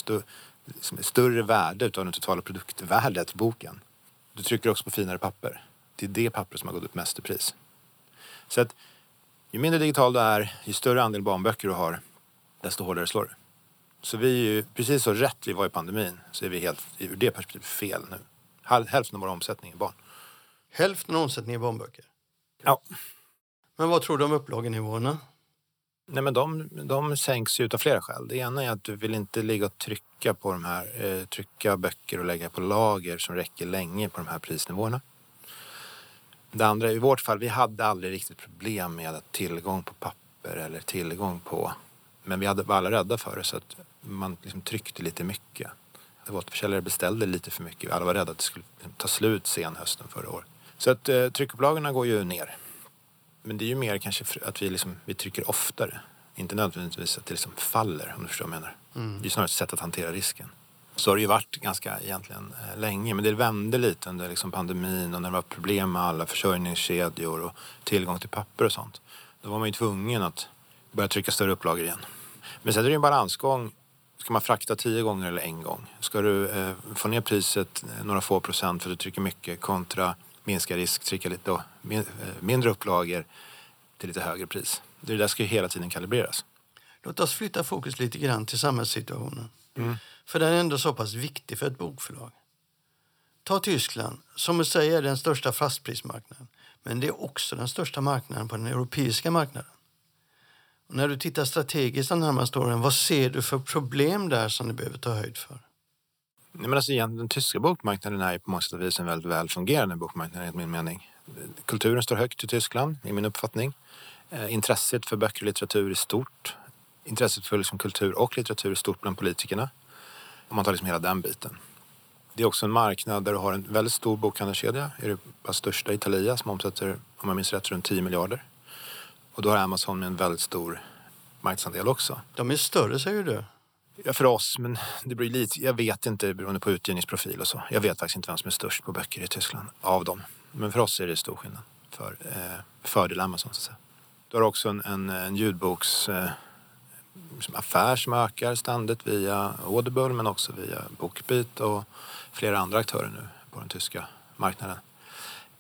liksom ett större värde utav det totala produktvärdet, boken. Du trycker också på finare papper. Det är det papper som har gått upp mest i pris. Så att ju mindre digital du är, ju större andel barnböcker du har, desto hårdare slår det. Så vi är ju, precis så rätt vi var i pandemin, så är vi helt ur det perspektivet fel nu. Hälften av vår omsättning är barn. Hälften av omsättningen i barnböcker. Ja. Men vad tror du om upplagenivåerna? Nej, men de, de sänks ju av flera skäl. Det ena är att du vill inte ligga och trycka på de här, eh, trycka böcker och lägga på lager som räcker länge på de här prisnivåerna. Det andra, i vårt fall, vi hade aldrig riktigt problem med att tillgång på papper eller tillgång på, men vi hade, var alla rädda för det så att man liksom tryckte lite mycket. Återförsäljare beställde lite för mycket. Alla var rädda att det skulle ta slut sen hösten förra året. Så att eh, tryckupplagorna går ju ner. Men det är ju mer kanske att vi, liksom, vi trycker oftare. Inte nödvändigtvis att det liksom faller, om du förstår vad jag menar. Det är snarare ett sätt att hantera risken. Så har det ju varit ganska egentligen eh, länge. Men det vände lite under liksom pandemin och när det var problem med alla försörjningskedjor och tillgång till papper och sånt. Då var man ju tvungen att börja trycka större upplagor igen. Men sen är det ju en balansgång. Ska man frakta tio gånger eller en gång? Ska du eh, få ner priset eh, några få procent för att du trycker mycket kontra minska risk, trycka lite då, min, eh, mindre upplagor till lite högre pris. Det där ska ju hela tiden kalibreras. Låt oss flytta fokus lite grann till samhällssituationen. För den är ändå så pass viktig för ett bokförlag. Ta Tyskland, som i sig är den största fastprismarknaden. Men det är också den största marknaden på den europeiska marknaden. Och när du tittar strategiskt de närmaste åren, vad ser du för problem där som ni behöver ta höjd för? Nej, men alltså, den tyska bokmarknaden är på många sätt och vis en väldigt väl fungerande bokmarknad enligt min mening. Kulturen står högt i Tyskland, i min uppfattning. Eh, intresset för böcker och litteratur är stort. Intresset för liksom, kultur och litteratur är stort bland politikerna. Om man tar liksom hela den biten. Det är också en marknad där du har en väldigt stor bokhandelskedja. Europas största, Italia, som omsätter, om jag minns rätt, runt 10 miljarder. Och då har Amazon med en väldigt stor marknadsandel också. De är större, säger du. För oss, men det blir lite, jag vet inte beroende på utgivningsprofil och så. Jag vet faktiskt inte vem som är störst på böcker i Tyskland av dem. Men för oss är det stor skillnad. För, eh, fördel Amazon så att säga. Du har också en, en, en ljudboks eh, som affär som ökar ständigt via Audible men också via Bookbeat och flera andra aktörer nu på den tyska marknaden.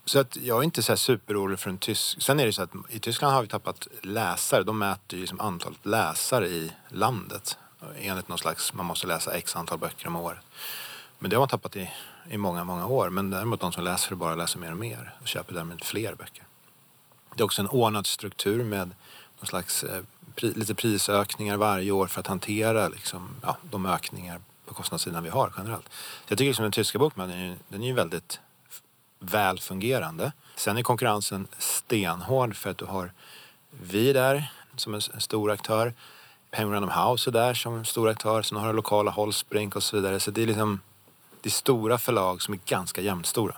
Så att jag är inte så här superorolig för en tysk... Sen är det så att i Tyskland har vi tappat läsare. De mäter ju liksom antalet läsare i landet. Enligt någon slags, man måste läsa x antal böcker om året. Men det har man tappat i, i många, många år. Men däremot de som läser det bara läser mer och mer och köper därmed fler böcker. Det är också en ordnad struktur med någon slags eh, pri, lite prisökningar varje år för att hantera liksom, ja, de ökningar på kostnadssidan vi har generellt. Så jag tycker liksom den tyska bokmarknaden är, den är ju väldigt välfungerande. Sen är konkurrensen stenhård för att du har vi där som en stor aktör. Penguin Random House är där som stor aktör. Sen har du lokala Holsbrink och så vidare. Så det är liksom det är stora förlag som är ganska jämnstora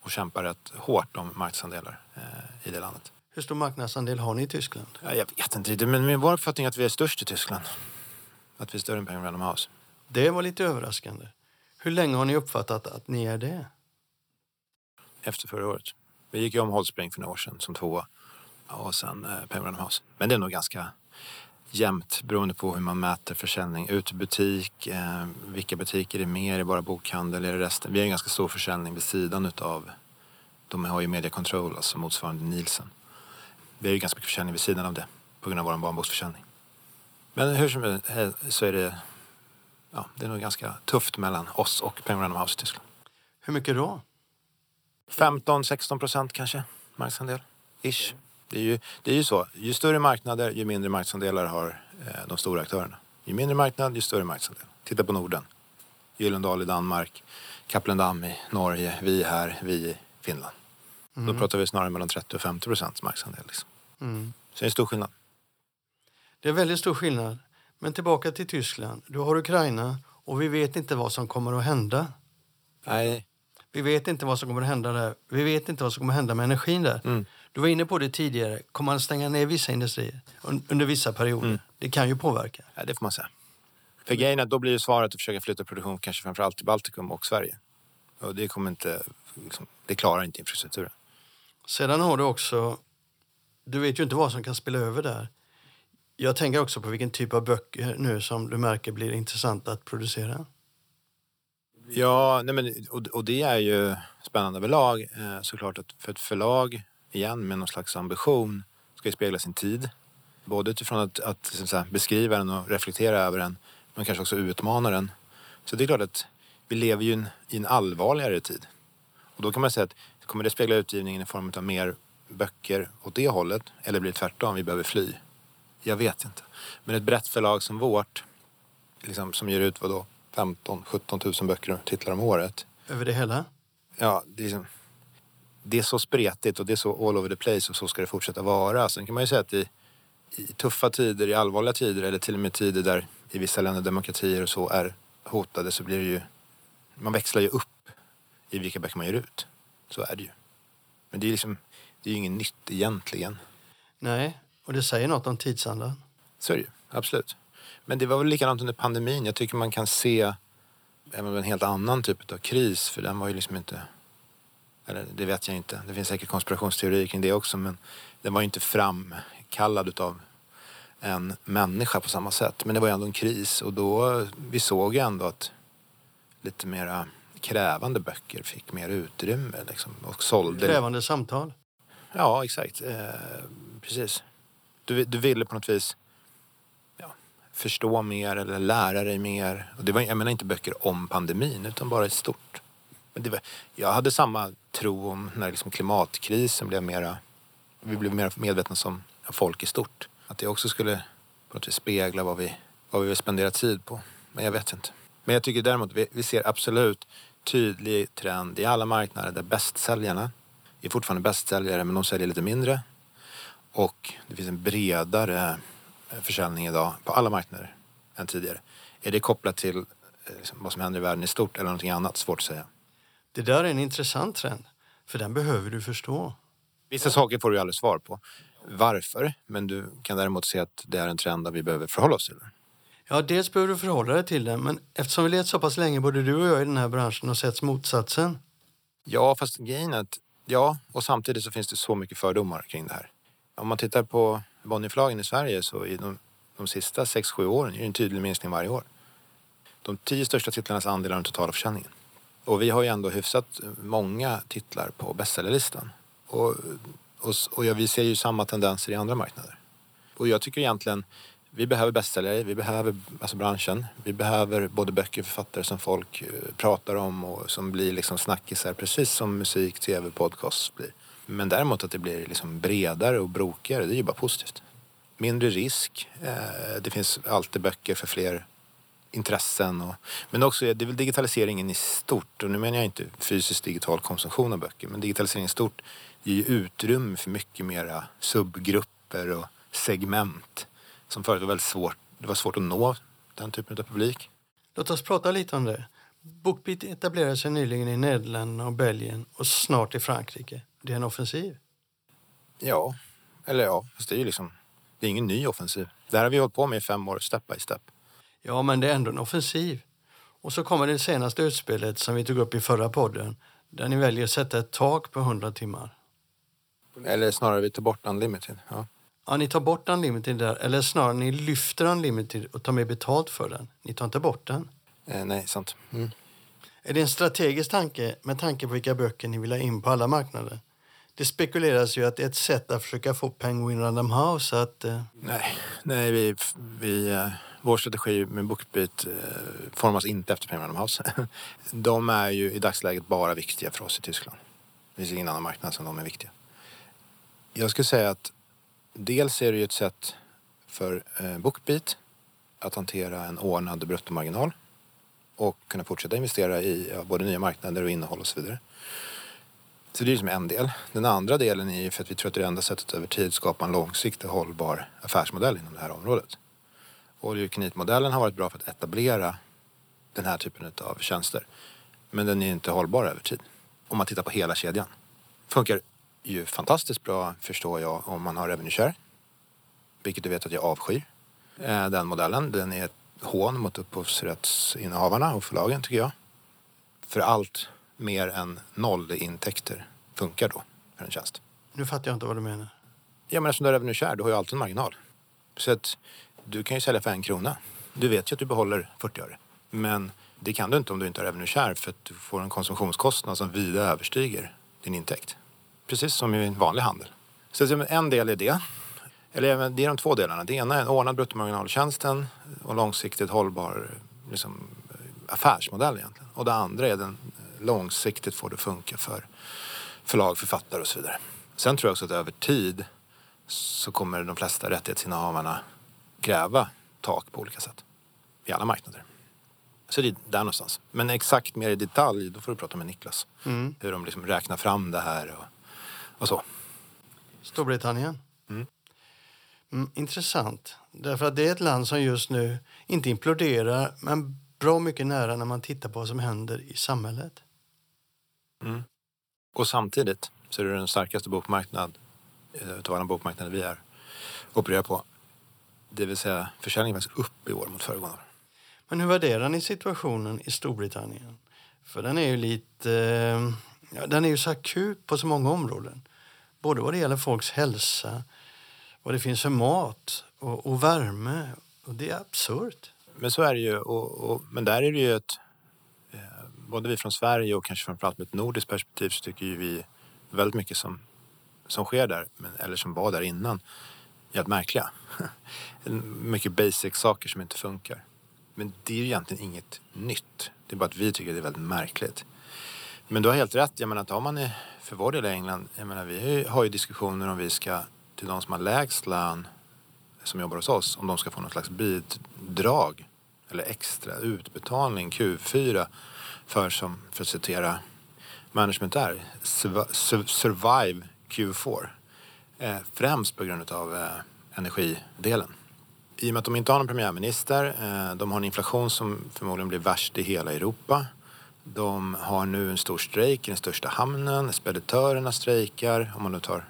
och kämpar rätt hårt om marknadsandelar eh, i det landet. Hur stor marknadsandel har ni i Tyskland? Ja, jag vet inte men min vår uppfattning är att vi är störst i Tyskland. Att vi är större än Penguin Random House. Det var lite överraskande. Hur länge har ni uppfattat att ni är det? Efter förra året. Vi gick ju om Holsbrink för några år sedan som tvåa. Och sen eh, Penguin Random House. Men det är nog ganska jämnt beroende på hur man mäter försäljning. Ut butik, eh, vilka butiker är mer? Är det bara bokhandel? Är det resten? Vi har en ganska stor försäljning vid sidan utav De har ju media control, alltså motsvarande Nielsen. Vi har ju ganska mycket försäljning vid sidan av det på grund av vår barnboksförsäljning. Men hur som helst så är det, ja, det är nog ganska tufft mellan oss och Penguin Random House i Tyskland. Hur mycket då? 15-16 procent kanske marknadsandel. Ish. Det är, ju, det är ju så. Ju större marknader, ju mindre marknadsandelar har eh, de stora aktörerna. Ju mindre marknad, ju större marknadsandel. Titta på Norden. Gyllendal i Danmark, Kaplendam i Norge, vi här, vi i Finland. Då pratar vi snarare mellan 30 och 50 procents marknadsandel. Liksom. Mm. Så det är en stor skillnad. Det är väldigt stor skillnad. Men tillbaka till Tyskland. Du har Ukraina och vi vet inte vad som kommer att hända. Nej, Vi vet inte vad som kommer att hända där. Vi vet inte vad som kommer att hända med energin där. Mm. Du var inne på det tidigare. Kommer man stänga ner vissa industrier un- under vissa perioder? Mm. Det kan ju påverka. ja, det får man säga. För grejen är då blir ju svaret att försöka flytta produktion kanske framförallt till Baltikum och Sverige. Och det kommer inte, liksom, det klarar inte infrastrukturen. Sedan har du också... Du vet ju inte vad som kan spela över där. Jag tänker också på vilken typ av böcker nu som du märker blir intressanta att producera. Ja, nej men, och, och det är ju spännande överlag. Eh, såklart att för ett förlag, igen med någon slags ambition, ska ju spegla sin tid. Både utifrån att, att säga, beskriva den och reflektera över den, men kanske också utmana den. Så det är klart att vi lever ju i en, i en allvarligare tid. Och då kan man säga att kommer det spegla utgivningen i form av mer böcker åt det hållet? Eller blir det tvärtom, vi behöver fly? Jag vet inte. Men ett brett förlag som vårt, liksom, som ger ut vadå, 15 17 000 böcker och titlar om året. Över det hela. Ja, det är, liksom, det är så spretigt och det är så all over the place och så ska det fortsätta vara. Sen kan man ju säga att i, i tuffa tider, i allvarliga tider eller till och med tider där i vissa länder demokratier och så är hotade så blir det ju, man växlar ju upp i vilka böcker man ger ut. Så är det ju. Men det är liksom, det är ju inget nytt egentligen. Nej, och det säger något om tidsandan. Så är det ju, absolut. Men det var väl likadant under pandemin. Jag tycker man kan se även en helt annan typ av kris för den var ju liksom inte eller det vet jag inte. Det finns säkert konspirationsteorier kring det också men den var ju inte framkallad utav en människa på samma sätt. Men det var ju ändå en kris och då vi såg ändå att lite mera krävande böcker fick mer utrymme liksom, och sålde. Krävande samtal. Ja, exakt. Eh, precis. Du, du ville på något vis ja, förstå mer eller lära dig mer. Och det var, jag menar inte böcker om pandemin utan bara i stort. Men det var, jag hade samma tro om när liksom klimatkrisen blev mera... Vi blev mer medvetna som folk i stort. Att det också skulle på något vis spegla vad vi, vad vi vill spendera tid på. Men jag vet inte. Men jag tycker däremot vi, vi ser absolut tydlig trend i alla marknader där bästsäljarna är fortfarande bästsäljare men de säljer lite mindre. Och det finns en bredare eh, försäljning idag på alla marknader än tidigare. Är det kopplat till eh, liksom, vad som händer i världen i stort eller någonting annat? Svårt att säga. Det där är en intressant trend. För den behöver du förstå. Vissa saker får du aldrig svar på. Varför? Men du kan däremot se att det är en trend där vi behöver förhålla oss till. Ja, dels behöver du förhålla dig till den. Men eftersom vi levt så pass länge, både du och jag i den här branschen, och sett motsatsen. Ja, fast grejen är att ja, och samtidigt så finns det så mycket fördomar kring det här. Om man tittar på Bonnierförlagen i Sverige så i de, de sista 6-7 åren är det en tydlig minskning varje år. De tio största titlarnas andel av den totala försäljningen. Och vi har ju ändå hyfsat många titlar på bestsellerlistan. Och, och, och ja, vi ser ju samma tendenser i andra marknader. Och jag tycker egentligen vi behöver bästsäljare, vi behöver alltså branschen. Vi behöver både böcker och författare som folk eh, pratar om och som blir liksom snackisar precis som musik, tv, podcast blir. Men däremot att det blir liksom bredare och brokigare, det är ju bara positivt. Mindre risk, eh, det finns alltid böcker för fler intressen. Och, men också, det är väl digitaliseringen i stort. Och nu menar jag inte fysisk digital konsumtion av böcker. Men digitaliseringen i stort ger ju utrymme för mycket mera subgrupper och segment. Som förut var väldigt svårt. Det var svårt att nå den typen av publik. Låt oss prata lite om det. Bookbeat etablerade sig nyligen i Nederländerna och Belgien och snart i Frankrike. Det är en offensiv. Ja, eller ja, fast det är ju liksom... Det är ingen ny offensiv. Det här har vi hållit på med i fem år, step by step. Ja, men det är ändå en offensiv. Och så kommer det senaste utspelet som vi tog upp i förra podden där ni väljer att sätta ett tak på 100 timmar. Eller snarare, vi tar bort unlimited. Ja. Ja, ni tar bort Unlimited där, eller snarare ni lyfter Unlimited och tar mer betalt för den. Ni tar inte bort den. Eh, nej, sant. Mm. Är det en strategisk tanke med tanke på vilka böcker ni vill ha in på alla marknader? Det spekuleras ju att det är ett sätt att försöka få Penguin Random House att... Eh... Nej, nej vi, vi, eh, vår strategi med Bookbeat eh, formas inte efter Premier Random House. De är ju i dagsläget bara viktiga för oss i Tyskland. Det finns ingen annan marknad som de är viktiga. Jag skulle säga att dels är det ju ett sätt för eh, Bookbeat att hantera en ordnad bruttomarginal och kunna fortsätta investera i både nya marknader och innehåll och så vidare. Så det är liksom en del. Den andra delen är ju för att vi tror att det är det enda sättet över tid skapa en långsiktig hållbar affärsmodell inom det här området. Och modellen har varit bra för att etablera den här typen av tjänster. Men den är inte hållbar över tid. Om man tittar på hela kedjan. Funkar ju fantastiskt bra förstår jag om man har revenue share. Vilket du vet att jag avskyr. Eh, den modellen. Den är ett hån mot upphovsrättsinnehavarna och förlagen tycker jag. För allt mer än noll intäkter funkar då för en tjänst. Nu fattar jag inte vad du menar. Ja men eftersom du har revenue share, du har ju alltid en marginal. Så att du kan ju sälja för en krona. Du vet ju att du behåller 40 öre. Men det kan du inte om du inte har revenue share för att du får en konsumtionskostnad som vida överstiger din intäkt. Precis som i en vanlig handel. Så en del är det. Eller det är de två delarna. Det ena är en ordnad bruttomarginaltjänsten och långsiktigt hållbar liksom, affärsmodell egentligen. Och det andra är den eh, långsiktigt får det funka för förlag, författare och så vidare. Sen tror jag också att över tid så kommer de flesta rättighetsinnehavarna kräva tak på olika sätt i alla marknader. Så det är där någonstans. Men exakt mer i detalj, då får du prata med Niklas. Mm. Hur de liksom räknar fram det här och, och så. Storbritannien. Mm. Mm, intressant. Därför att det är ett land som just nu inte imploderar men bra mycket nära när man tittar på vad som händer i samhället. Mm. Och samtidigt så är det den starkaste bokmarknad eh, utav alla bokmarknader vi är opererar på. Det vill säga försäljningen är faktiskt upp i år mot föregående år. Men hur värderar ni situationen i Storbritannien? För den är ju lite... Eh, ja, den är ju så akut på så många områden. Både vad det gäller folks hälsa, vad det finns för mat och, och värme. Och det är absurt. Men så är det ju. Och, och, men där är det ju ett både vi från Sverige och kanske framförallt med ett nordiskt perspektiv så tycker ju vi väldigt mycket som, som sker där, men, eller som var där innan, jävligt märkliga. mycket basic saker som inte funkar. Men det är ju egentligen inget nytt. Det är bara att vi tycker det är väldigt märkligt. Men du har helt rätt. Jag menar, tar man för vår del i England, jag menar, vi har ju diskussioner om vi ska till de som har lägst lön som jobbar hos oss, om de ska få något slags bidrag eller extra utbetalning, Q4 för, som, för att citera management där, survive Q4. Eh, främst på grund av eh, energidelen. I och med att de inte har någon premiärminister, eh, de har en inflation som förmodligen blir värst i hela Europa. De har nu en stor strejk i den största hamnen, speditörerna strejkar, om man nu tar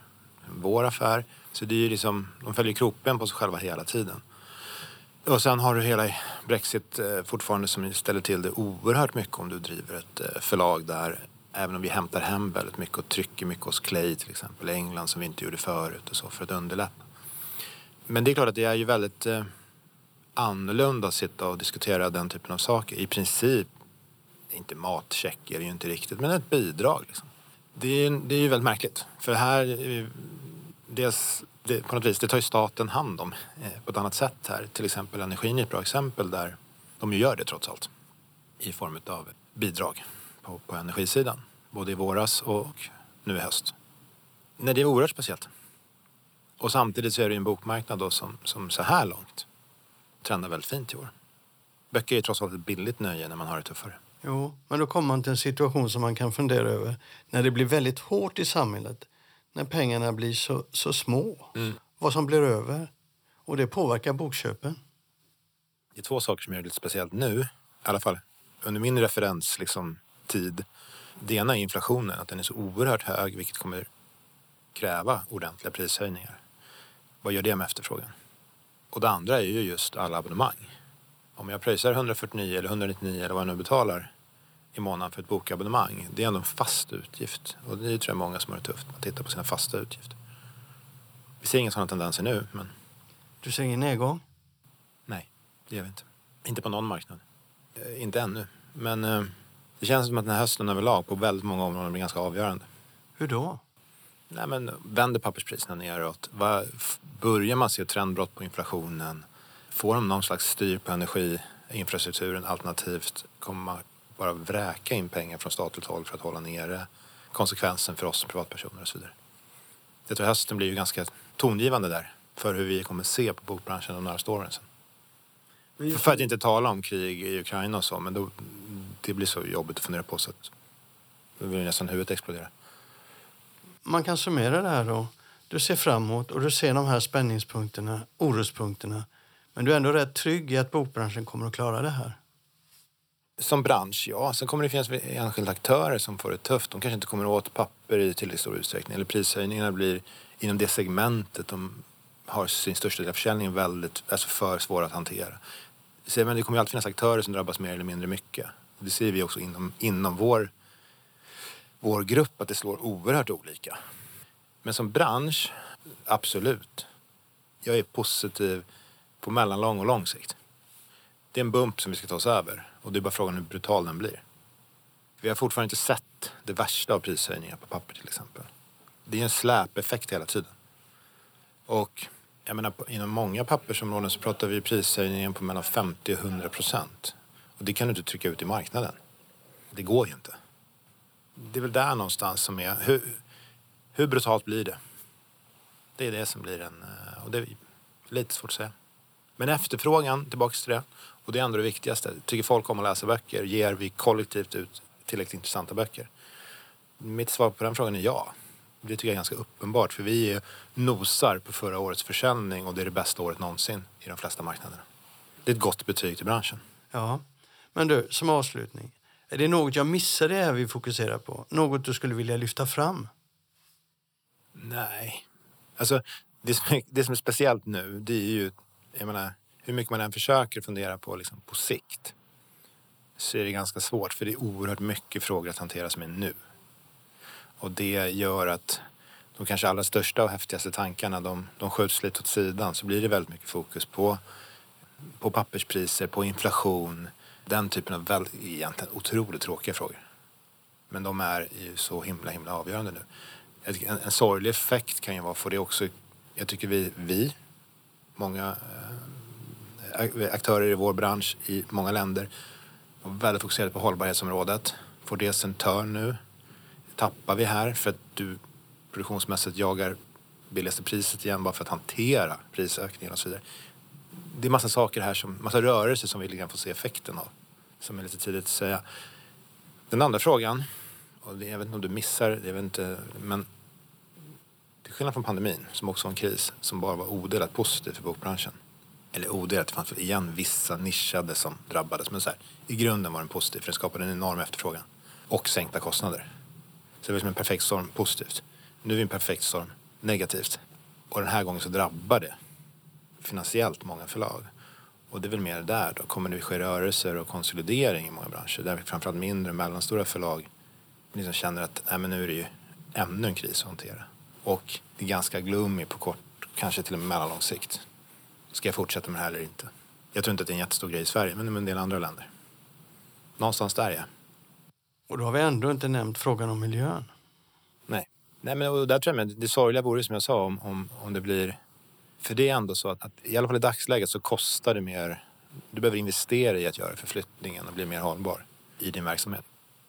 vår affär. Så det är ju liksom, de följer kroppen på sig själva hela tiden. Och sen har du hela Brexit eh, fortfarande som ställer till det oerhört mycket om du driver ett eh, förlag där. Även om vi hämtar hem väldigt mycket och trycker mycket hos Clay till exempel i England som vi inte gjorde förut och så för att underlätta. Men det är klart att det är ju väldigt eh, annorlunda att sitta och diskutera den typen av saker. I princip, inte matcheck är det ju inte riktigt, men ett bidrag. Liksom. Det, är, det är ju väldigt märkligt. För här, eh, dels det, på något vis, det tar ju staten hand om eh, på ett annat sätt här. Till exempel energin är ett bra exempel där de ju gör det trots allt. I form av bidrag på, på energisidan. Både i våras och nu i höst. Nej, det är oerhört speciellt. Och samtidigt så är det en bokmarknad då som, som så här långt trendar väldigt fint i år. Böcker är trots allt ett billigt nöje när man har det tuffare. Jo, men då kommer man till en situation som man kan fundera över. När det blir väldigt hårt i samhället när pengarna blir så, så små. Mm. Vad som blir över. Och det påverkar bokköpen. Det är två saker som gör det lite speciellt nu. I alla fall under min referens liksom, tid. Det ena är inflationen, att den är så oerhört hög vilket kommer kräva ordentliga prishöjningar. Vad gör det med efterfrågan? Och det andra är ju just alla abonnemang. Om jag pröjsar 149 eller 199 eller vad jag nu betalar i månaden för ett bokabonnemang. Det är ändå en fast utgift. Och det är tror jag många som har det tufft att titta på sina fasta utgifter. Vi ser inga sådana tendenser nu, men... Du ser ingen nedgång? Nej, det gör vi inte. Inte på någon marknad. Eh, inte ännu. Men eh, Det känns som att den här hösten överlag på väldigt många områden blir ganska avgörande. Hur då? Nej, men vänder papperspriserna neråt? F- Börjar man se trendbrott på inflationen? Får de någon slags styr på energiinfrastrukturen alternativt kommer man bara vräka in pengar från statligt håll för att hålla nere konsekvensen för oss som privatpersoner och så vidare. Jag tror hösten blir ju ganska tongivande där för hur vi kommer se på bokbranschen de närmaste åren sen. För att inte tala om krig i Ukraina och så, men då, det blir så jobbigt att fundera på så att då vill nästan huvudet explodera. Man kan summera det här då. Du ser framåt och du ser de här spänningspunkterna, orospunkterna. Men du är ändå rätt trygg i att bokbranschen kommer att klara det här. Som bransch, ja. Sen kommer det finnas enskilda aktörer som får det tufft. De kanske inte kommer åt papper i tillräckligt stor utsträckning. Eller prishöjningarna blir inom det segmentet de har sin största del av försäljningen väldigt, alltså för svåra att hantera. Men det kommer alltid finnas aktörer som drabbas mer eller mindre mycket. Det ser vi också inom, inom vår, vår grupp att det slår oerhört olika. Men som bransch, absolut. Jag är positiv på mellanlång och lång sikt. Det är en bump som vi ska ta oss över och det är bara frågan hur brutal den blir. Vi har fortfarande inte sett det värsta av prishöjningar på papper till exempel. Det är en släpeffekt hela tiden. Och jag menar, inom många pappersområden så pratar vi prishöjningen på mellan 50 och 100 procent. Och det kan du inte trycka ut i marknaden. Det går ju inte. Det är väl där någonstans som är, hur, hur brutalt blir det? Det är det som blir en, eh, och det är lite svårt att säga. Men efterfrågan, tillbaka till det, och det är ändå det viktigaste. Tycker folk om att läsa böcker? Ger vi kollektivt ut tillräckligt intressanta böcker? Mitt svar på den frågan är ja. Det tycker jag är ganska uppenbart för vi nosar på förra årets försäljning och det är det bästa året någonsin i de flesta marknaderna. Det är ett gott betyg till branschen. Ja. Men du, som avslutning. Är det något jag missade här vi fokuserar på? Något du skulle vilja lyfta fram? Nej. Alltså, det som, är, det som är speciellt nu, det är ju, jag menar, hur mycket man än försöker fundera på liksom, på sikt så är det ganska svårt för det är oerhört mycket frågor att hantera som är nu. Och det gör att de kanske allra största och häftigaste tankarna de, de skjuts lite åt sidan så blir det väldigt mycket fokus på, på papperspriser, på inflation, den typen av väl, egentligen otroligt tråkiga frågor. Men de är ju så himla himla avgörande nu. En, en sorglig effekt kan ju vara för det också. Jag tycker vi, vi många eh, aktörer i vår bransch i många länder var väldigt fokuserade på hållbarhetsområdet. Får det sig en törn nu? Tappar vi här för att du produktionsmässigt jagar billigaste priset igen bara för att hantera prisökningen och så vidare. Det är massa saker här, som, massa rörelser som vi lite grann får se effekten av. Som är lite tidigt att säga. Den andra frågan, och det, jag vet inte om du missar, jag vet inte, men till skillnad från pandemin, som också var en kris, som bara var odelat positiv för bokbranschen. Eller odelat, det fanns väl igen vissa nischade som drabbades. Men så här, i grunden var den positiv för den skapade en enorm efterfrågan. Och sänkta kostnader. Så det var som en perfekt storm positivt. Nu är vi en perfekt storm negativt. Och den här gången så drabbar det finansiellt många förlag. Och det är väl mer där då. Kommer det ske rörelser och konsolidering i många branscher? Där framförallt mindre och mellanstora förlag liksom känner att nej, men nu är det ju ännu en kris att hantera. Och det är ganska gloomy på kort, kanske till och med mellanlång sikt. Ska jag fortsätta med det här eller inte? Jag tror inte att det är en jättestor grej i Sverige, men i en del andra länder. Någonstans där ja. Och då har vi ändå inte nämnt frågan om miljön. Nej. Nej men och där tror jag men det sorgliga vore som jag sa om, om, om det blir... För det är ändå så att, att i alla fall i dagsläget så kostar det mer... Du behöver investera i att göra förflyttningen och bli mer hållbar i din verksamhet.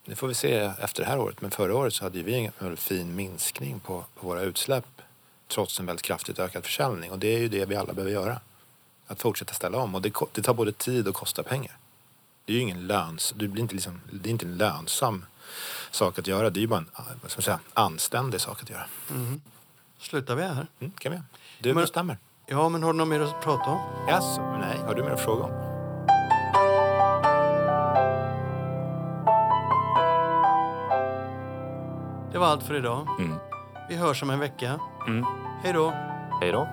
Nu får vi se efter det här året. Men förra året så hade vi en väldigt fin minskning på, på våra utsläpp trots en väldigt kraftigt ökad försäljning. Och det är ju det vi alla behöver göra. Att fortsätta ställa om. Och det, det tar både tid och kostar pengar. Det är ju ingen löns, det blir inte liksom, det är inte en lönsam sak att göra. Det är ju bara en säga, anständig sak att göra. Slutar vi här? Mm, kan vi. Du Men- bestämmer. Ja, men har du något mer att prata om? Jaså, men nej. Har du mer att fråga om? Det var allt för idag. Mm. Vi hörs om en vecka. Mm. Hej då! Hej då.